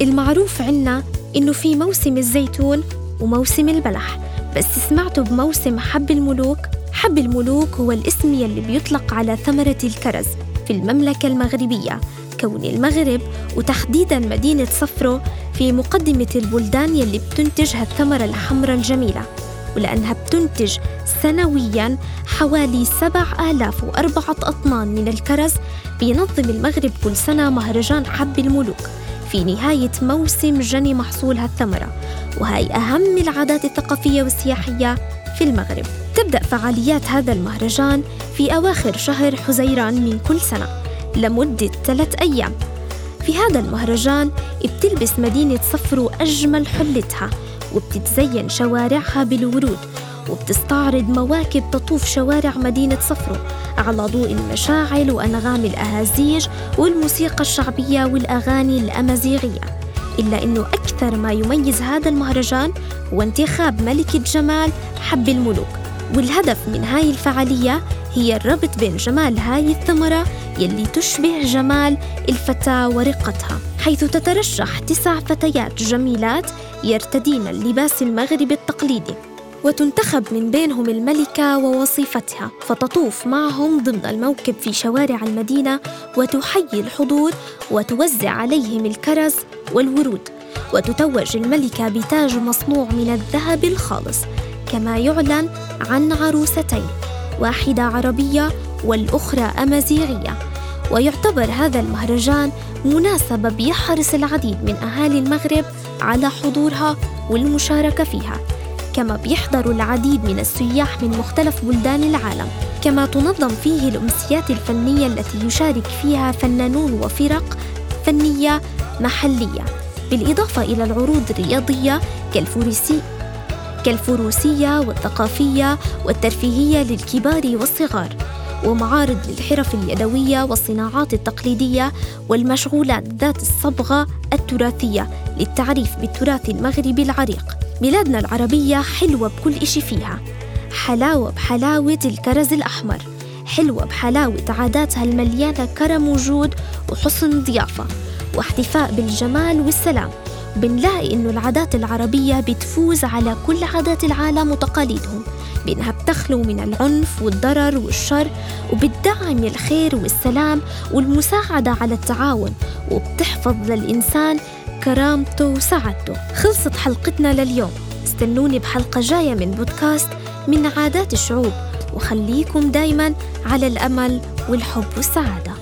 المعروف عنا إنه في موسم الزيتون وموسم البلح. بس سمعتوا بموسم حب الملوك؟ حب الملوك هو الاسم يلي بيطلق على ثمرة الكرز في المملكة المغربية. كون المغرب وتحديدا مدينة صفرو في مقدمة البلدان يلي بتنتج هالثمرة الحمراء الجميلة. ولأنها بتنتج سنويا حوالي سبع آلاف وأربعة أطنان من الكرز بينظم المغرب كل سنة مهرجان حب الملوك. في نهاية موسم جني محصول هالثمرة وهي أهم العادات الثقافية والسياحية في المغرب. تبدأ فعاليات هذا المهرجان في أواخر شهر حزيران من كل سنة لمدة ثلاث أيام. في هذا المهرجان بتلبس مدينة صفرو أجمل حلتها وبتتزين شوارعها بالورود وبتستعرض مواكب تطوف شوارع مدينة صفرو. على ضوء المشاعل وأنغام الأهازيج والموسيقى الشعبية والأغاني الأمازيغية. إلا أنه أكثر ما يميز هذا المهرجان هو انتخاب ملكة جمال حب الملوك. والهدف من هاي الفعالية هي الربط بين جمال هاي الثمرة يلي تشبه جمال الفتاة ورقتها حيث تترشح تسع فتيات جميلات يرتدين اللباس المغربي التقليدي. وتنتخب من بينهم الملكة ووصيفتها فتطوف معهم ضمن الموكب في شوارع المدينة وتحيي الحضور وتوزع عليهم الكرز والورود وتتوج الملكة بتاج مصنوع من الذهب الخالص كما يعلن عن عروستين واحدة عربية والأخرى أمازيغية. ويعتبر هذا المهرجان مناسبة بيحرص العديد من أهالي المغرب على حضورها والمشاركة فيها. كما بيحضر العديد من السياح من مختلف بلدان العالم. كما تنظم فيه الأمسيات الفنية التي يشارك فيها فنانون وفرق فنية محلية بالإضافة إلى العروض الرياضية كالفروسي كالفروسية والثقافية والترفيهية للكبار والصغار ومعارض للحرف اليدوية والصناعات التقليدية والمشغولات ذات الصبغة التراثية للتعريف بالتراث المغربي العريق. بلادنا العربية حلوة بكل إشي فيها. حلاوة بحلاوة الكرز الأحمر. حلوة بحلاوة عاداتها المليانة كرم وجود وحسن ضيافة. واحتفاء بالجمال والسلام. بنلاقي إنه العادات العربية بتفوز على كل عادات العالم وتقاليدهم بإنها بتخلو من العنف والضرر والشر وبتدعم الخير والسلام والمساعدة على التعاون وبتحفظ للإنسان كرامته وسعادته. خلصت حلقتنا لليوم. استنوني بحلقة جاية من بودكاست من عادات الشعوب وخليكم دايما على الأمل والحب والسعادة.